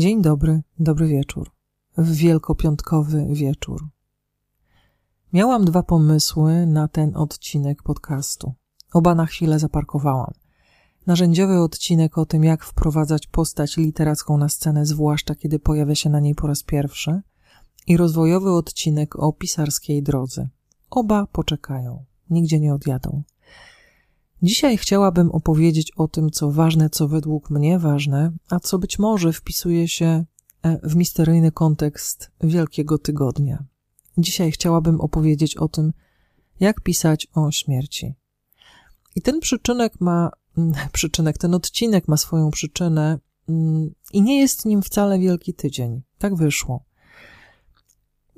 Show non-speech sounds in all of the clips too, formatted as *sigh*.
Dzień dobry, dobry wieczór. W wielkopiątkowy wieczór. Miałam dwa pomysły na ten odcinek podcastu. Oba na chwilę zaparkowałam. Narzędziowy odcinek o tym, jak wprowadzać postać literacką na scenę, zwłaszcza kiedy pojawia się na niej po raz pierwszy, i rozwojowy odcinek o pisarskiej drodze. Oba poczekają, nigdzie nie odjadą. Dzisiaj chciałabym opowiedzieć o tym, co ważne, co według mnie ważne, a co być może wpisuje się e, w misteryjny kontekst Wielkiego Tygodnia. Dzisiaj chciałabym opowiedzieć o tym, jak pisać o śmierci. I ten przyczynek ma, mm, *laughs* przyczynek, ten odcinek ma swoją przyczynę mm, i nie jest nim wcale Wielki Tydzień. Tak wyszło.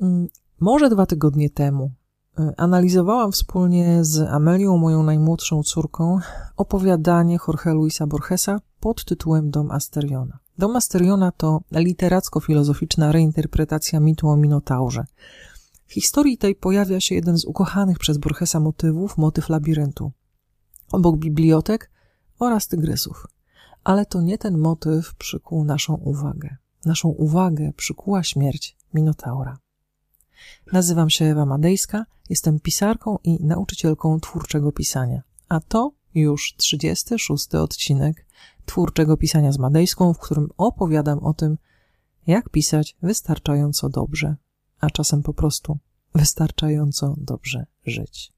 Mm, może dwa tygodnie temu analizowałam wspólnie z Amelią, moją najmłodszą córką, opowiadanie Jorge Luisa Borgesa pod tytułem Dom Asteriona. Dom Asteriona to literacko-filozoficzna reinterpretacja mitu o Minotaurze. W historii tej pojawia się jeden z ukochanych przez Borgesa motywów, motyw labiryntu. Obok bibliotek oraz tygrysów. Ale to nie ten motyw przykuł naszą uwagę. Naszą uwagę przykuła śmierć Minotaura. Nazywam się Ewa Madejska, jestem pisarką i nauczycielką twórczego pisania. A to już 36 odcinek twórczego pisania z Madejską, w którym opowiadam o tym, jak pisać wystarczająco dobrze, a czasem po prostu wystarczająco dobrze żyć.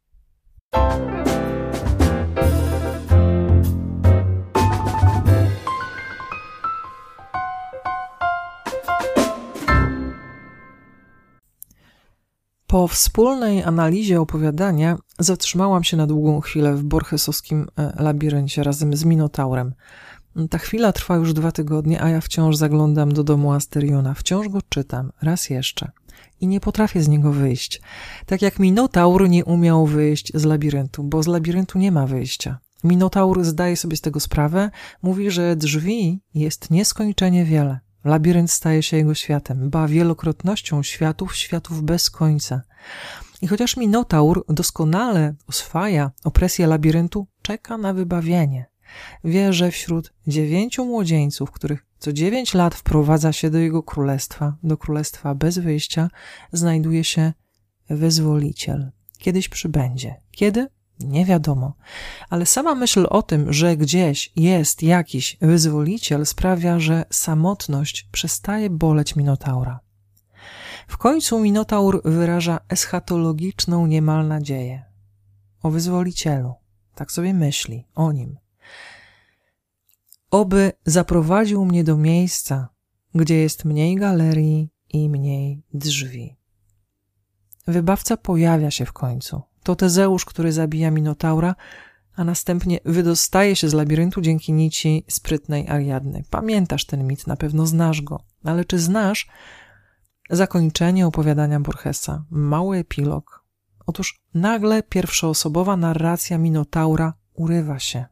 Po wspólnej analizie opowiadania zatrzymałam się na długą chwilę w borchesowskim e, labiryncie razem z Minotaurem. Ta chwila trwa już dwa tygodnie, a ja wciąż zaglądam do domu Asteriona, wciąż go czytam, raz jeszcze. I nie potrafię z niego wyjść. Tak jak Minotaur nie umiał wyjść z labiryntu, bo z labiryntu nie ma wyjścia. Minotaur zdaje sobie z tego sprawę, mówi, że drzwi jest nieskończenie wiele. Labirynt staje się jego światem, ba wielokrotnością światów, światów bez końca. I chociaż Minotaur doskonale oswaja opresję labiryntu, czeka na wybawienie. Wie, że wśród dziewięciu młodzieńców, których co dziewięć lat wprowadza się do jego królestwa, do królestwa bez wyjścia, znajduje się wyzwoliciel. Kiedyś przybędzie. Kiedy? Nie wiadomo, ale sama myśl o tym, że gdzieś jest jakiś wyzwoliciel, sprawia, że samotność przestaje boleć Minotaura. W końcu Minotaur wyraża eschatologiczną niemal nadzieję o wyzwolicielu. Tak sobie myśli o nim. Oby zaprowadził mnie do miejsca, gdzie jest mniej galerii i mniej drzwi. Wybawca pojawia się w końcu. To Tezeusz, który zabija Minotaura, a następnie wydostaje się z labiryntu dzięki nici sprytnej Ariadny. Pamiętasz ten mit, na pewno znasz go, ale czy znasz zakończenie opowiadania Borgesa? Mały epilog. Otóż nagle pierwszoosobowa narracja Minotaura urywa się,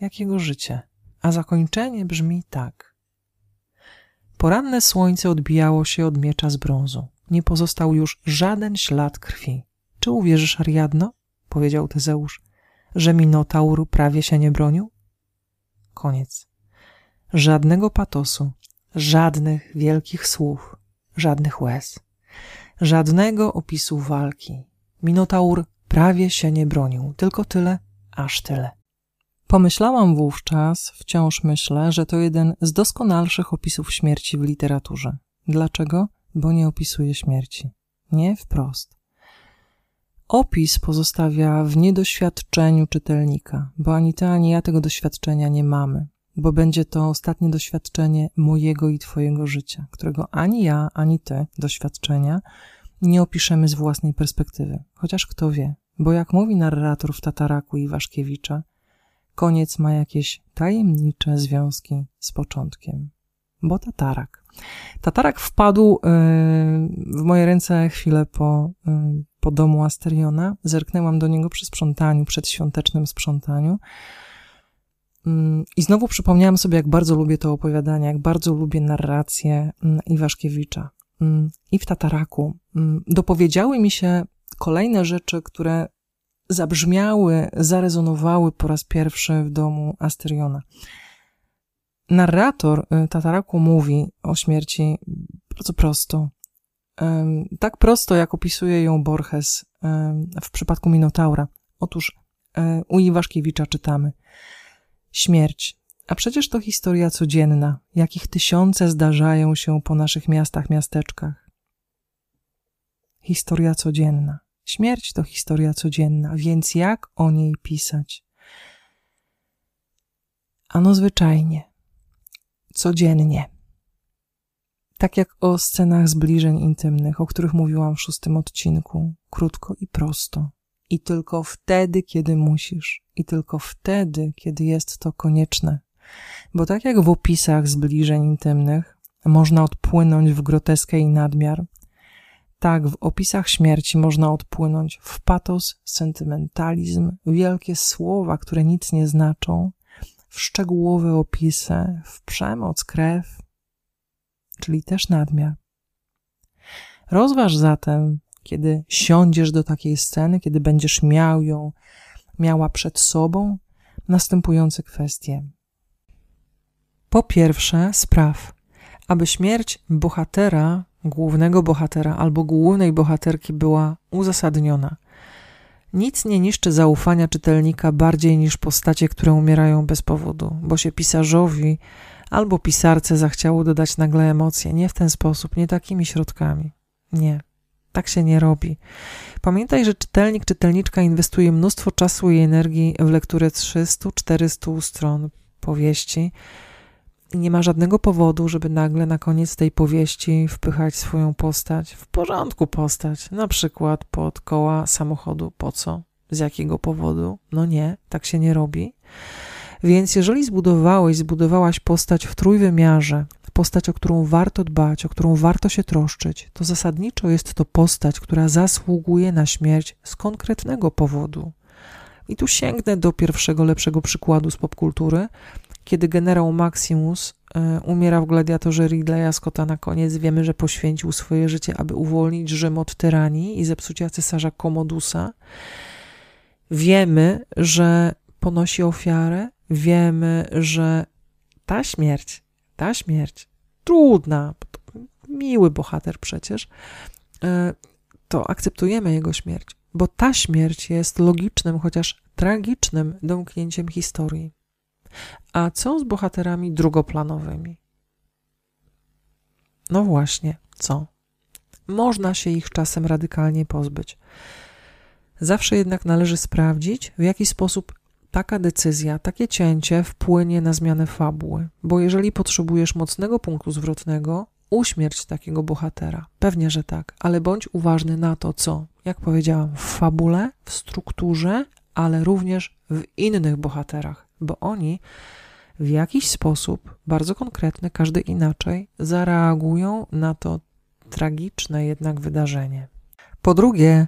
jak jego życie, a zakończenie brzmi tak. Poranne słońce odbijało się od miecza z brązu. Nie pozostał już żaden ślad krwi. Czy uwierzysz, Ariadno? powiedział Tezeusz, że Minotaur prawie się nie bronił? Koniec. Żadnego patosu, żadnych wielkich słów, żadnych łez, żadnego opisu walki. Minotaur prawie się nie bronił, tylko tyle, aż tyle. Pomyślałam wówczas, wciąż myślę, że to jeden z doskonalszych opisów śmierci w literaturze. Dlaczego? Bo nie opisuje śmierci. Nie wprost. Opis pozostawia w niedoświadczeniu czytelnika, bo ani ty, ani ja tego doświadczenia nie mamy, bo będzie to ostatnie doświadczenie mojego i twojego życia, którego ani ja, ani ty doświadczenia nie opiszemy z własnej perspektywy. Chociaż kto wie, bo jak mówi narrator w Tataraku i Waszkiewicza, koniec ma jakieś tajemnicze związki z początkiem. Bo Tatarak. Tatarak wpadł yy, w moje ręce chwilę po yy, po domu Asteriona. Zerknęłam do niego przy sprzątaniu, przed świątecznym sprzątaniu. Mm, I znowu przypomniałam sobie, jak bardzo lubię to opowiadanie, jak bardzo lubię narrację mm, Iwaszkiewicza. Mm, I w Tataraku dopowiedziały mi się kolejne rzeczy, które zabrzmiały, zarezonowały po raz pierwszy w domu Asteriona. narrator y, Tataraku mówi o śmierci bardzo prosto. Tak prosto, jak opisuje ją Borges w przypadku Minotaura. Otóż e, u Iwaszkiewicza czytamy Śmierć. A przecież to historia codzienna, jakich tysiące zdarzają się po naszych miastach, miasteczkach. Historia codzienna. Śmierć to historia codzienna, więc jak o niej pisać? Ano zwyczajnie, codziennie. Tak jak o scenach zbliżeń intymnych, o których mówiłam w szóstym odcinku, krótko i prosto. I tylko wtedy, kiedy musisz, i tylko wtedy, kiedy jest to konieczne. Bo tak jak w opisach zbliżeń intymnych można odpłynąć w groteskę i nadmiar, tak w opisach śmierci można odpłynąć w patos, sentymentalizm, wielkie słowa, które nic nie znaczą, w szczegółowe opisy, w przemoc, krew, czyli też nadmiar. Rozważ zatem, kiedy siądziesz do takiej sceny, kiedy będziesz miał ją, miała przed sobą, następujące kwestie. Po pierwsze, spraw, aby śmierć bohatera, głównego bohatera albo głównej bohaterki była uzasadniona. Nic nie niszczy zaufania czytelnika bardziej niż postacie, które umierają bez powodu, bo się pisarzowi albo pisarce zachciało dodać nagle emocje. Nie w ten sposób, nie takimi środkami. Nie, tak się nie robi. Pamiętaj, że czytelnik, czytelniczka inwestuje mnóstwo czasu i energii w lekturę 300-400 stron powieści nie ma żadnego powodu, żeby nagle na koniec tej powieści wpychać swoją postać, w porządku postać, na przykład pod koła samochodu. Po co? Z jakiego powodu? No nie, tak się nie robi. Więc jeżeli zbudowałeś, zbudowałaś postać w trójwymiarze, postać, o którą warto dbać, o którą warto się troszczyć, to zasadniczo jest to postać, która zasługuje na śmierć z konkretnego powodu. I tu sięgnę do pierwszego lepszego przykładu z popkultury, kiedy generał Maximus e, umiera w gladiatorze Ridleya Scotta na koniec, wiemy, że poświęcił swoje życie, aby uwolnić Rzym od tyranii i zepsucia cesarza Komodusa. Wiemy, że ponosi ofiarę, wiemy, że ta śmierć, ta śmierć, trudna, miły bohater przecież, e, to akceptujemy jego śmierć, bo ta śmierć jest logicznym, chociaż tragicznym domknięciem historii. A co z bohaterami drugoplanowymi? No właśnie, co? Można się ich czasem radykalnie pozbyć. Zawsze jednak należy sprawdzić, w jaki sposób taka decyzja, takie cięcie wpłynie na zmianę fabuły, bo jeżeli potrzebujesz mocnego punktu zwrotnego, uśmierć takiego bohatera. Pewnie, że tak, ale bądź uważny na to, co, jak powiedziałam, w fabule, w strukturze, ale również w innych bohaterach, bo oni w jakiś sposób, bardzo konkretny, każdy inaczej, zareagują na to tragiczne jednak wydarzenie. Po drugie,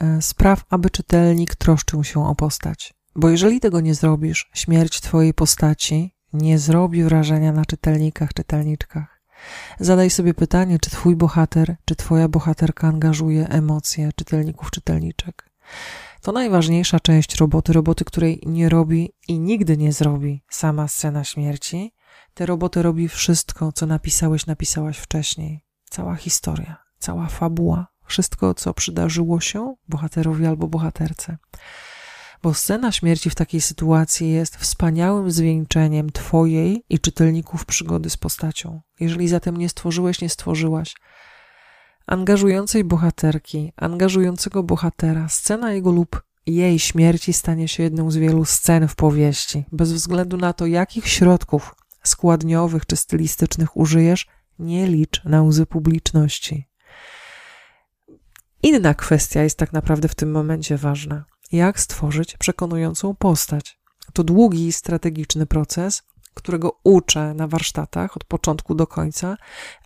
e, spraw, aby czytelnik troszczył się o postać. Bo jeżeli tego nie zrobisz, śmierć Twojej postaci nie zrobi wrażenia na czytelnikach, czytelniczkach. Zadaj sobie pytanie, czy Twój bohater, czy Twoja bohaterka angażuje emocje czytelników, czytelniczek. To najważniejsza część roboty, roboty, której nie robi i nigdy nie zrobi sama scena śmierci. Te roboty robi wszystko, co napisałeś, napisałaś wcześniej. Cała historia, cała fabuła, wszystko, co przydarzyło się bohaterowi albo bohaterce bo scena śmierci w takiej sytuacji jest wspaniałym zwieńczeniem Twojej i czytelników przygody z postacią. Jeżeli zatem nie stworzyłeś, nie stworzyłaś angażującej bohaterki, angażującego bohatera, scena jego lub jej śmierci stanie się jedną z wielu scen w powieści. Bez względu na to, jakich środków składniowych czy stylistycznych użyjesz, nie licz na łzy publiczności. Inna kwestia jest tak naprawdę w tym momencie ważna jak stworzyć przekonującą postać. To długi, strategiczny proces, którego uczę na warsztatach od początku do końca,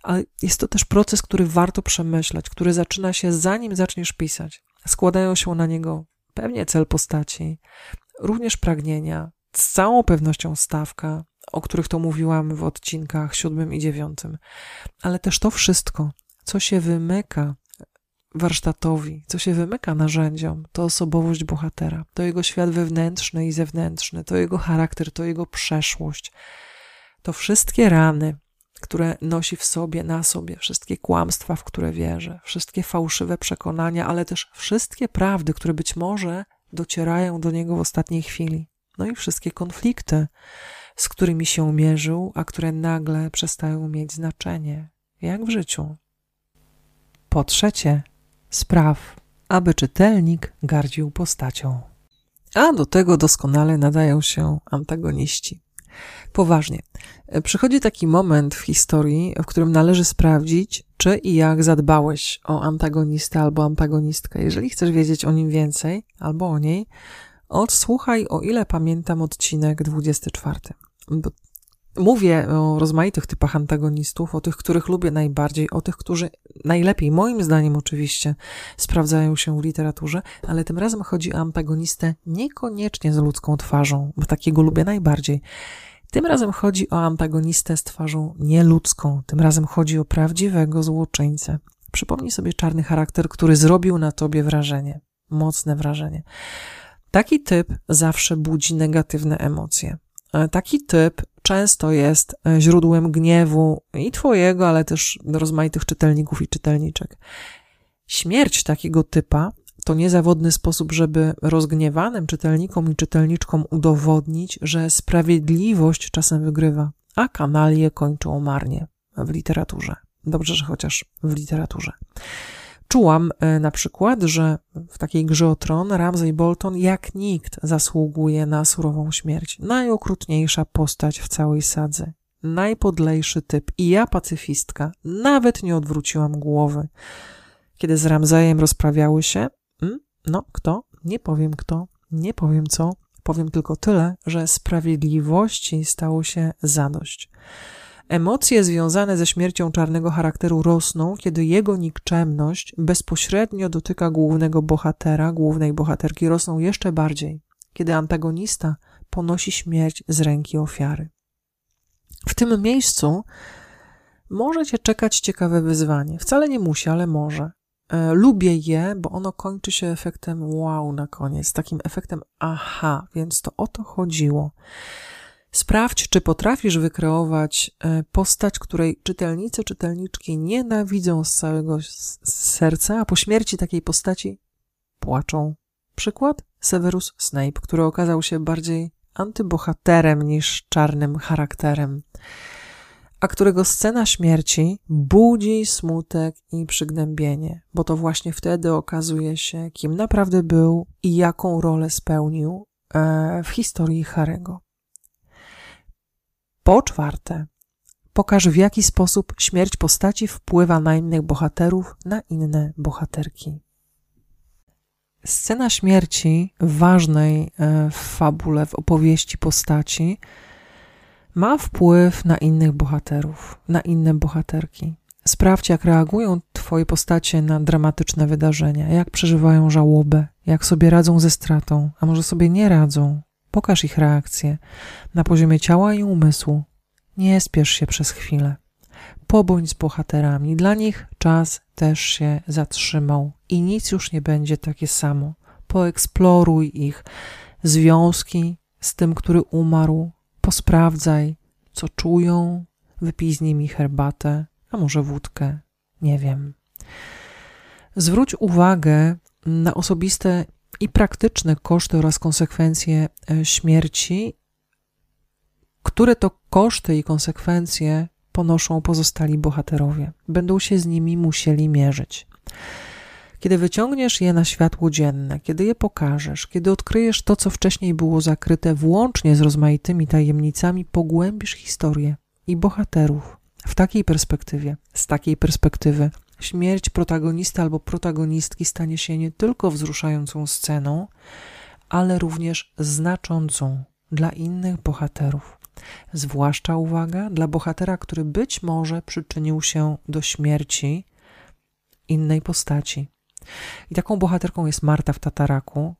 ale jest to też proces, który warto przemyśleć, który zaczyna się zanim zaczniesz pisać. Składają się na niego pewnie cel postaci, również pragnienia, z całą pewnością stawka, o których to mówiłam w odcinkach siódmym i dziewiątym, ale też to wszystko, co się wymyka warsztatowi, co się wymyka narzędziom, to osobowość bohatera, to jego świat wewnętrzny i zewnętrzny, to jego charakter, to jego przeszłość, to wszystkie rany, które nosi w sobie, na sobie, wszystkie kłamstwa, w które wierzy, wszystkie fałszywe przekonania, ale też wszystkie prawdy, które być może docierają do niego w ostatniej chwili. No i wszystkie konflikty, z którymi się mierzył, a które nagle przestają mieć znaczenie, jak w życiu. Po trzecie, spraw, aby czytelnik gardził postacią. A do tego doskonale nadają się antagoniści. Poważnie. Przychodzi taki moment w historii, w którym należy sprawdzić, czy i jak zadbałeś o antagonistę albo antagonistkę. Jeżeli chcesz wiedzieć o nim więcej albo o niej, odsłuchaj, o ile pamiętam, odcinek 24. Mówię o rozmaitych typach antagonistów, o tych, których lubię najbardziej, o tych, którzy najlepiej, moim zdaniem oczywiście, sprawdzają się w literaturze, ale tym razem chodzi o antagonistę niekoniecznie z ludzką twarzą, bo takiego lubię najbardziej. Tym razem chodzi o antagonistę z twarzą nieludzką, tym razem chodzi o prawdziwego złoczyńcę. Przypomnij sobie czarny charakter, który zrobił na tobie wrażenie, mocne wrażenie. Taki typ zawsze budzi negatywne emocje. E, taki typ często jest e, źródłem gniewu i twojego, ale też rozmaitych czytelników i czytelniczek. Śmierć takiego typa to niezawodny sposób, żeby rozgniewanym czytelnikom i czytelniczkom udowodnić, że sprawiedliwość czasem wygrywa, a kanalie kończą marnie w literaturze. Dobrze, że chociaż w literaturze. Czułam e, na przykład, że w takiej grze o tron Ramsay Bolton jak nikt zasługuje na surową śmierć. Najokrutniejsza postać w całej sadze. Najpodlejszy typ. I ja, pacyfistka, nawet nie odwróciłam głowy. Kiedy z Ramzajem rozprawiały się, hmm, no kto? Nie powiem kto, nie powiem co. Powiem tylko tyle, że sprawiedliwości stało się zadość. Emocje związane ze śmiercią czarnego charakteru rosną, kiedy jego nikczemność bezpośrednio dotyka głównego bohatera, głównej bohaterki, rosną jeszcze bardziej, kiedy antagonista ponosi śmierć z ręki ofiary. W tym miejscu może cię czekać ciekawe wyzwanie. Wcale nie musi, ale może. E, lubię je, bo ono kończy się efektem wow na koniec, takim efektem aha, więc to o to chodziło. Sprawdź, czy potrafisz wykreować e, postać, której czytelnicy, czytelniczki nienawidzą z całego serca, a po śmierci takiej postaci płaczą. Przykład? Severus Snape, który okazał się bardziej antybohaterem niż czarnym charakterem, a którego scena śmierci budzi smutek i przygnębienie, bo to właśnie wtedy okazuje się, kim naprawdę był i jaką rolę spełnił e, w historii Harego. Po czwarte, pokaż w jaki sposób śmierć postaci wpływa na innych bohaterów, na inne bohaterki. Scena śmierci ważnej e, w fabule, w opowieści postaci ma wpływ na innych bohaterów, na inne bohaterki. Sprawdź, jak reagują Twoje postacie na dramatyczne wydarzenia, jak przeżywają żałobę, jak sobie radzą ze stratą, a może sobie nie radzą, Pokaż ich reakcję na poziomie ciała i umysłu. Nie spiesz się przez chwilę. Pobądź z bohaterami. Dla nich czas też się zatrzymał i nic już nie będzie takie samo. Poeksploruj ich związki z tym, który umarł. Posprawdzaj, co czują. Wypij z nimi herbatę, a może wódkę. Nie wiem. Zwróć uwagę na osobiste i praktyczne koszty oraz konsekwencje e, śmierci, które to koszty i konsekwencje ponoszą pozostali bohaterowie. Będą się z nimi musieli mierzyć. Kiedy wyciągniesz je na światło dzienne, kiedy je pokażesz, kiedy odkryjesz to, co wcześniej było zakryte, włącznie z rozmaitymi tajemnicami, pogłębisz historię i bohaterów w takiej perspektywie, z takiej perspektywy śmierć protagonisty albo protagonistki stanie się nie tylko wzruszającą sceną, ale również znaczącą dla innych bohaterów. Zwłaszcza uwaga dla bohatera, który być może przyczynił się do śmierci innej postaci. I taką bohaterką jest Marta w Tataraku,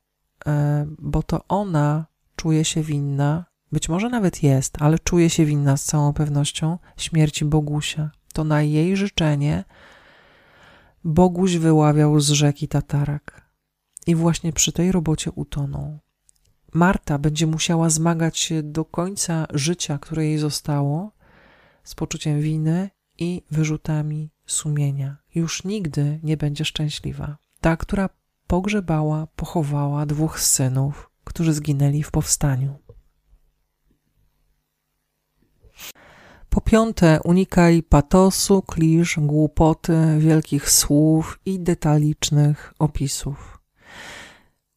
e, bo to ona czuje się winna, być może nawet jest, ale czuje się winna z całą pewnością śmierci Bogusia. To na jej życzenie Boguś wyławiał z rzeki tatarak i właśnie przy tej robocie utonął. Marta będzie musiała zmagać się do końca życia, które jej zostało, z poczuciem winy i wyrzutami sumienia. Już nigdy nie będzie szczęśliwa. Ta, która pogrzebała, pochowała dwóch synów, którzy zginęli w powstaniu. Po piąte, unikaj patosu, klisz, głupoty, wielkich słów i detalicznych opisów.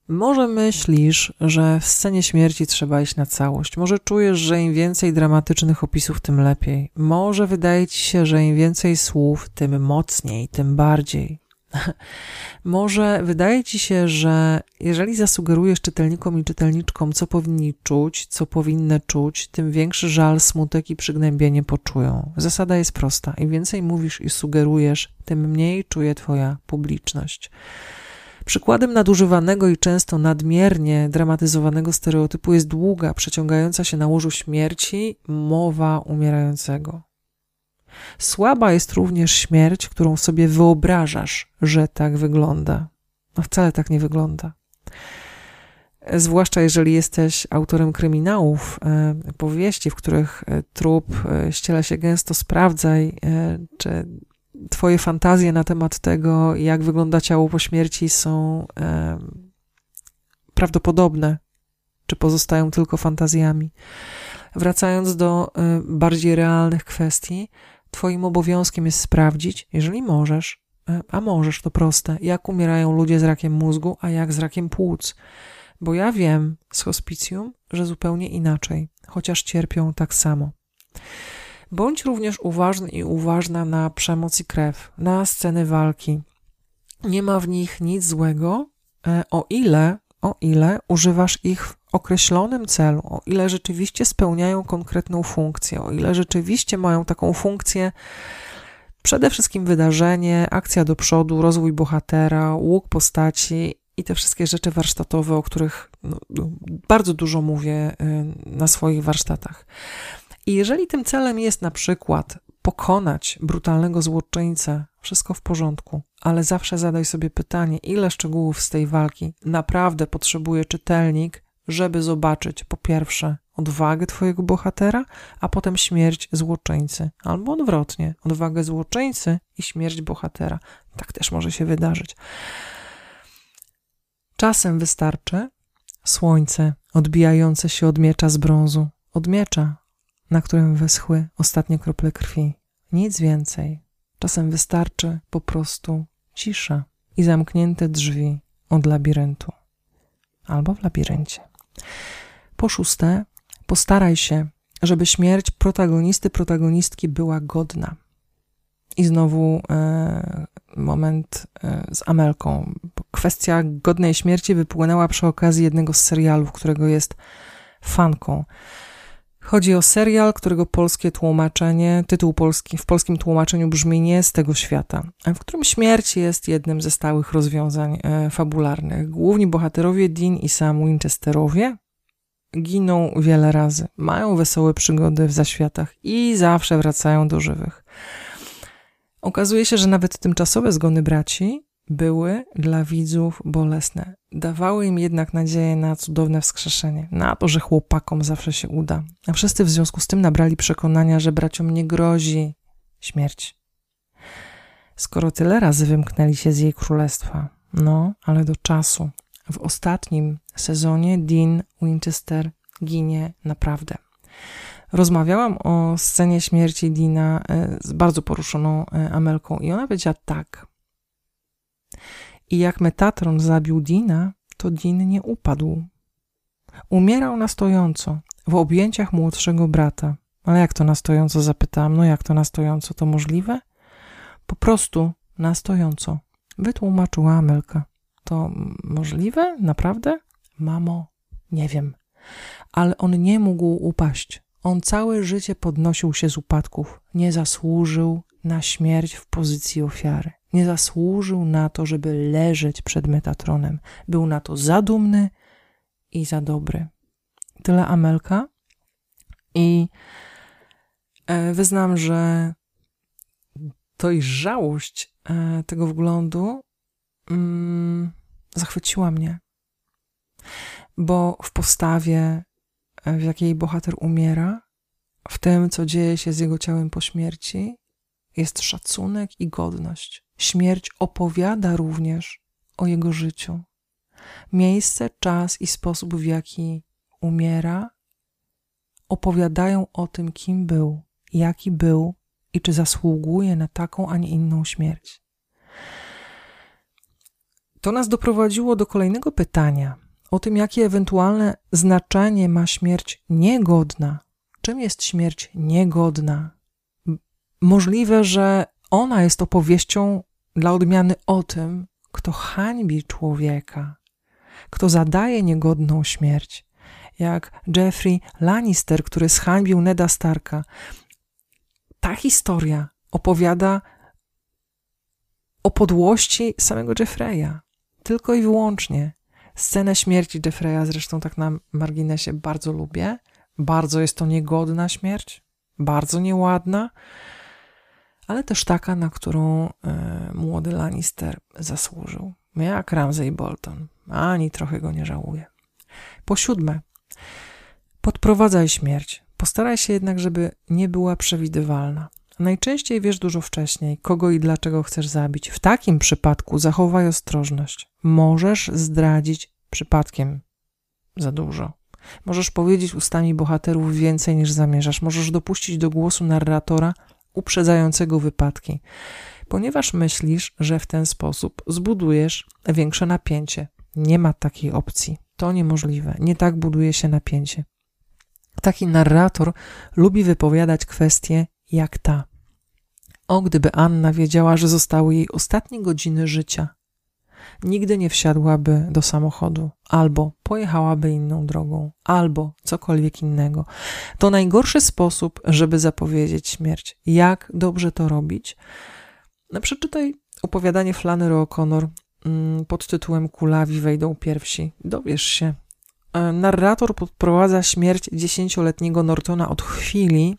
Może myślisz, że w scenie śmierci trzeba iść na całość. Może czujesz, że im więcej dramatycznych opisów, tym lepiej. Może wydaje ci się, że im więcej słów, tym mocniej, tym bardziej. *laughs* Może wydaje ci się, że jeżeli zasugerujesz czytelnikom i czytelniczkom, co powinni czuć, co powinny czuć, tym większy żal, smutek i przygnębienie poczują. Zasada jest prosta. Im więcej mówisz i sugerujesz, tym mniej czuje twoja publiczność. Przykładem nadużywanego i często nadmiernie dramatyzowanego stereotypu jest długa, przeciągająca się na łożu śmierci mowa umierającego. Słaba jest również śmierć, którą sobie wyobrażasz, że tak wygląda. No wcale tak nie wygląda. Zwłaszcza jeżeli jesteś autorem kryminałów, e, powieści, w których e, trup e, ściela się gęsto, sprawdzaj, czy Twoje fantazje na temat tego, jak wygląda ciało po śmierci, są prawdopodobne, czy pozostają tylko fantazjami. Wracając do bardziej realnych kwestii, Twoim obowiązkiem jest sprawdzić, jeżeli możesz, e, a możesz, to proste, jak umierają ludzie z rakiem mózgu, a jak z rakiem płuc. Bo ja wiem z hospicjum, że zupełnie inaczej, chociaż cierpią tak samo. Bądź również uważny i uważna na przemoc i krew, na sceny walki. Nie ma w nich nic złego, e, o ile, o ile używasz ich w określonym celu, o ile rzeczywiście spełniają konkretną funkcję, o ile rzeczywiście mają taką funkcję, przede wszystkim wydarzenie, akcja do przodu, rozwój bohatera, łuk postaci i te wszystkie rzeczy warsztatowe, o których no, bardzo dużo mówię y, na swoich warsztatach. I jeżeli tym celem jest na przykład pokonać brutalnego złoczyńcę, wszystko w porządku, ale zawsze zadaj sobie pytanie, ile szczegółów z tej walki naprawdę potrzebuje czytelnik, żeby zobaczyć po pierwsze odwagę twojego bohatera, a potem śmierć złoczyńcy, albo odwrotnie, odwagę złoczyńcy i śmierć bohatera. Tak też może się wydarzyć. Czasem wystarczy słońce odbijające się od miecza z brązu, od miecza, na którym wyschły ostatnie krople krwi. Nic więcej. Czasem wystarczy po prostu cisza i zamknięte drzwi od labiryntu albo w labiryncie. Po szóste, postaraj się, żeby śmierć protagonisty, protagonistki była godna. I znowu e, moment e, z Amelką. Kwestia godnej śmierci wypłynęła przy okazji jednego z serialów, którego jest fanką. Chodzi o serial, którego polskie tłumaczenie, tytuł polski, w polskim tłumaczeniu brzmi Nie z tego świata, w którym śmierć jest jednym ze stałych rozwiązań e, fabularnych. Główni bohaterowie Dean i Sam Winchesterowie giną wiele razy, mają wesołe przygody w zaświatach i zawsze wracają do żywych. Okazuje się, że nawet tymczasowe zgony braci były dla widzów bolesne. Dawały im jednak nadzieję na cudowne wskrzeszenie, na to, że chłopakom zawsze się uda. A wszyscy w związku z tym nabrali przekonania, że braciom nie grozi śmierć. Skoro tyle razy wymknęli się z jej królestwa, no, ale do czasu. W ostatnim sezonie Dean Winchester ginie naprawdę. Rozmawiałam o scenie śmierci Dina e, z bardzo poruszoną e, Amelką i ona powiedziała tak. I jak Metatron zabił Dina, to Din nie upadł. Umierał na stojąco, w objęciach młodszego brata. Ale jak to na stojąco? Zapytałam. No jak to na stojąco? To możliwe? Po prostu na stojąco. Wytłumaczyła Amelka. To możliwe? Naprawdę? Mamo, nie wiem. Ale on nie mógł upaść. On całe życie podnosił się z upadków. Nie zasłużył na śmierć w pozycji ofiary nie zasłużył na to, żeby leżeć przed Metatronem. Był na to za dumny i za dobry. Tyle Amelka. I e, wyznam, że dojrzałość e, tego wglądu mm, zachwyciła mnie. bo w postawie, w jakiej bohater umiera, w tym, co dzieje się z jego ciałem po śmierci, jest szacunek i godność. Śmierć opowiada również o jego życiu. Miejsce, czas i sposób, w jaki umiera, opowiadają o tym, kim był, jaki był i czy zasługuje na taką, a nie inną śmierć. To nas doprowadziło do kolejnego pytania o tym, jakie ewentualne znaczenie ma śmierć niegodna. Czym jest śmierć niegodna? Możliwe, że ona jest opowieścią dla odmiany o tym, kto hańbi człowieka, kto zadaje niegodną śmierć, jak Jeffrey Lannister, który zhańbił Neda Starka. Ta historia opowiada o podłości samego Jeffreya, tylko i wyłącznie. Scenę śmierci Jeffreya zresztą tak na marginesie bardzo lubię. Bardzo jest to niegodna śmierć, bardzo nieładna, ale też taka, na którą y, młody Lannister zasłużył. Jak Ramsay Bolton. Ani trochę go nie żałuję. Po siódme, podprowadzaj śmierć. Postaraj się jednak, żeby nie była przewidywalna. Najczęściej wiesz dużo wcześniej, kogo i dlaczego chcesz zabić. W takim przypadku zachowaj ostrożność. Możesz zdradzić przypadkiem za dużo. Możesz powiedzieć ustami bohaterów więcej niż zamierzasz. Możesz dopuścić do głosu narratora uprzedzającego wypadki, ponieważ myślisz, że w ten sposób zbudujesz większe napięcie. Nie ma takiej opcji. To niemożliwe. Nie tak buduje się napięcie. Taki narrator lubi wypowiadać kwestie jak ta. O, gdyby Anna wiedziała, że zostały jej ostatnie godziny życia, nigdy nie wsiadłaby do samochodu, albo pojechałaby inną drogą, albo cokolwiek innego. To najgorszy sposób, żeby zapowiedzieć śmierć. Jak dobrze to robić? No, przeczytaj opowiadanie Flannery O'Connor mm, pod tytułem Kulawi wejdą pierwsi. Dowiesz się. E, narrator podprowadza śmierć dziesięcioletniego Nortona od chwili,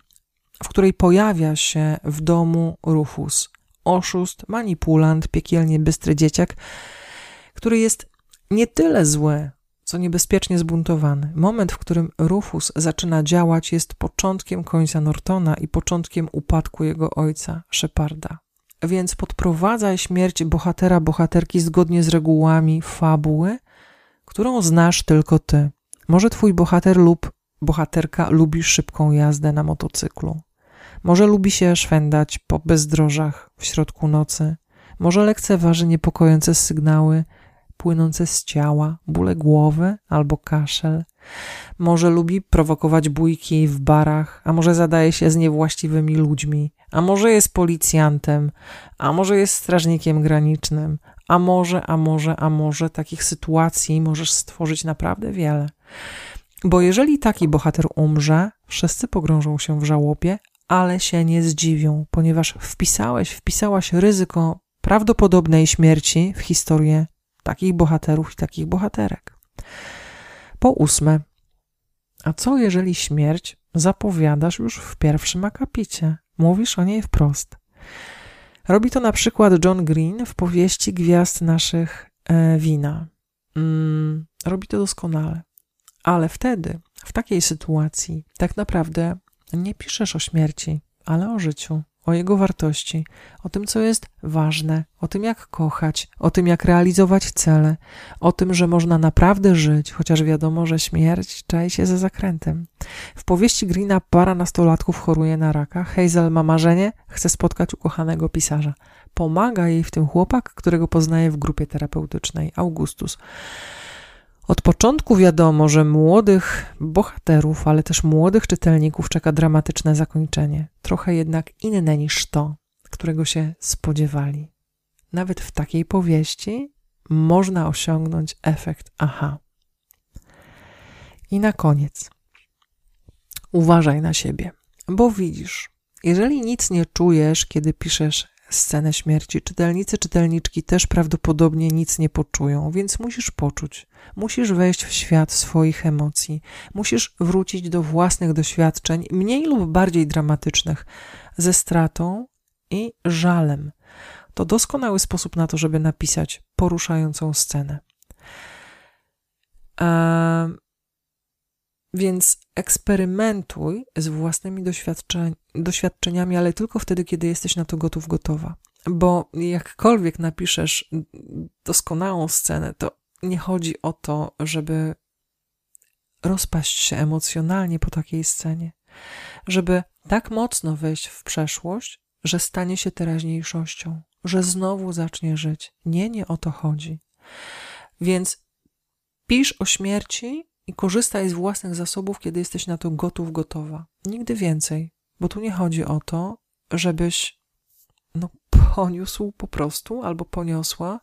w której pojawia się w domu Rufus. Oszust, manipulant, piekielnie bystry dzieciak, który jest nie tyle zły, co niebezpiecznie zbuntowany. Moment, w którym Rufus zaczyna działać, jest początkiem końca Nortona i początkiem upadku jego ojca, Sheparda. Więc podprowadzaj śmierć bohatera, bohaterki zgodnie z regułami fabuły, którą znasz tylko ty. Może twój bohater lub bohaterka lubi szybką jazdę na motocyklu. Może lubi się szwendać po bezdrożach w środku nocy. Może lekceważy niepokojące sygnały płynące z ciała, bóle głowy albo kaszel. Może lubi prowokować bójki w barach, a może zadaje się z niewłaściwymi ludźmi, a może jest policjantem, a może jest strażnikiem granicznym, a może, a może, a może takich sytuacji możesz stworzyć naprawdę wiele. Bo jeżeli taki bohater umrze, wszyscy pogrążą się w żałobie, ale się nie zdziwią, ponieważ wpisałeś, wpisałaś ryzyko prawdopodobnej śmierci w historię takich bohaterów i takich bohaterek. Po ósme, a co jeżeli śmierć zapowiadasz już w pierwszym akapicie? Mówisz o niej wprost. Robi to na przykład John Green w powieści Gwiazd naszych e, wina. Mm, robi to doskonale. Ale wtedy, w takiej sytuacji, tak naprawdę nie piszesz o śmierci, ale o życiu o jego wartości, o tym, co jest ważne, o tym, jak kochać, o tym, jak realizować cele, o tym, że można naprawdę żyć, chociaż wiadomo, że śmierć czai się za zakrętem. W powieści Greena para nastolatków choruje na raka. Hazel ma marzenie, chce spotkać ukochanego pisarza. Pomaga jej w tym chłopak, którego poznaje w grupie terapeutycznej, Augustus. Od początku wiadomo, że młodych bohaterów, ale też młodych czytelników czeka dramatyczne zakończenie, trochę jednak inne niż to, którego się spodziewali. Nawet w takiej powieści można osiągnąć efekt aha. I na koniec, uważaj na siebie, bo widzisz, jeżeli nic nie czujesz, kiedy piszesz scenę śmierci. Czytelnicy, czytelniczki też prawdopodobnie nic nie poczują, więc musisz poczuć. Musisz wejść w świat swoich emocji. Musisz wrócić do własnych doświadczeń, mniej lub bardziej dramatycznych, ze stratą i żalem. To doskonały sposób na to, żeby napisać poruszającą scenę. Więc eksperymentuj z własnymi doświadczeń, doświadczeniami, ale tylko wtedy, kiedy jesteś na to gotów, gotowa. Bo jakkolwiek napiszesz doskonałą scenę, to nie chodzi o to, żeby rozpaść się emocjonalnie po takiej scenie, żeby tak mocno wejść w przeszłość, że stanie się teraźniejszością, że znowu zacznie żyć. Nie, nie o to chodzi. Więc pisz o śmierci i korzystaj z własnych zasobów, kiedy jesteś na to gotów, gotowa. Nigdy więcej, bo tu nie chodzi o to, żebyś no, poniósł po prostu albo poniosła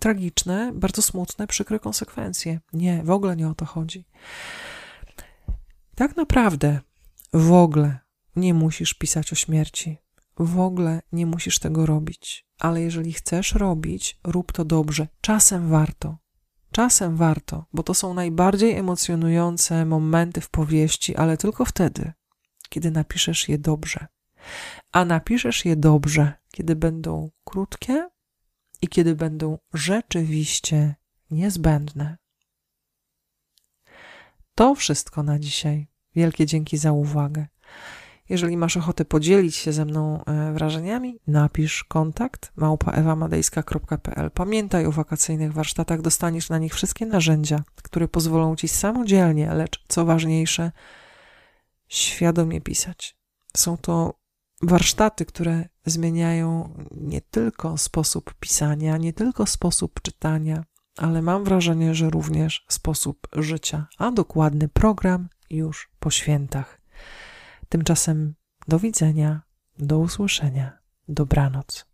tragiczne, bardzo smutne, przykre konsekwencje. Nie, w ogóle nie o to chodzi. Tak naprawdę w ogóle nie musisz pisać o śmierci. W ogóle nie musisz tego robić. Ale jeżeli chcesz robić, rób to dobrze. Czasem warto. Czasem warto, bo to są najbardziej emocjonujące momenty w powieści, ale tylko wtedy, kiedy napiszesz je dobrze. A napiszesz je dobrze, kiedy będą krótkie i kiedy będą rzeczywiście niezbędne. To wszystko na dzisiaj. Wielkie dzięki za uwagę. Jeżeli masz ochotę podzielić się ze mną e, wrażeniami, napisz kontakt małpaewamadejska.pl. Pamiętaj o wakacyjnych warsztatach, dostaniesz na nich wszystkie narzędzia, które pozwolą ci samodzielnie, lecz co ważniejsze, świadomie pisać. Są to warsztaty, które zmieniają nie tylko sposób pisania, nie tylko sposób czytania, ale mam wrażenie, że również sposób życia, a dokładny program już po świętach. Tymczasem do widzenia, do usłyszenia, dobranoc.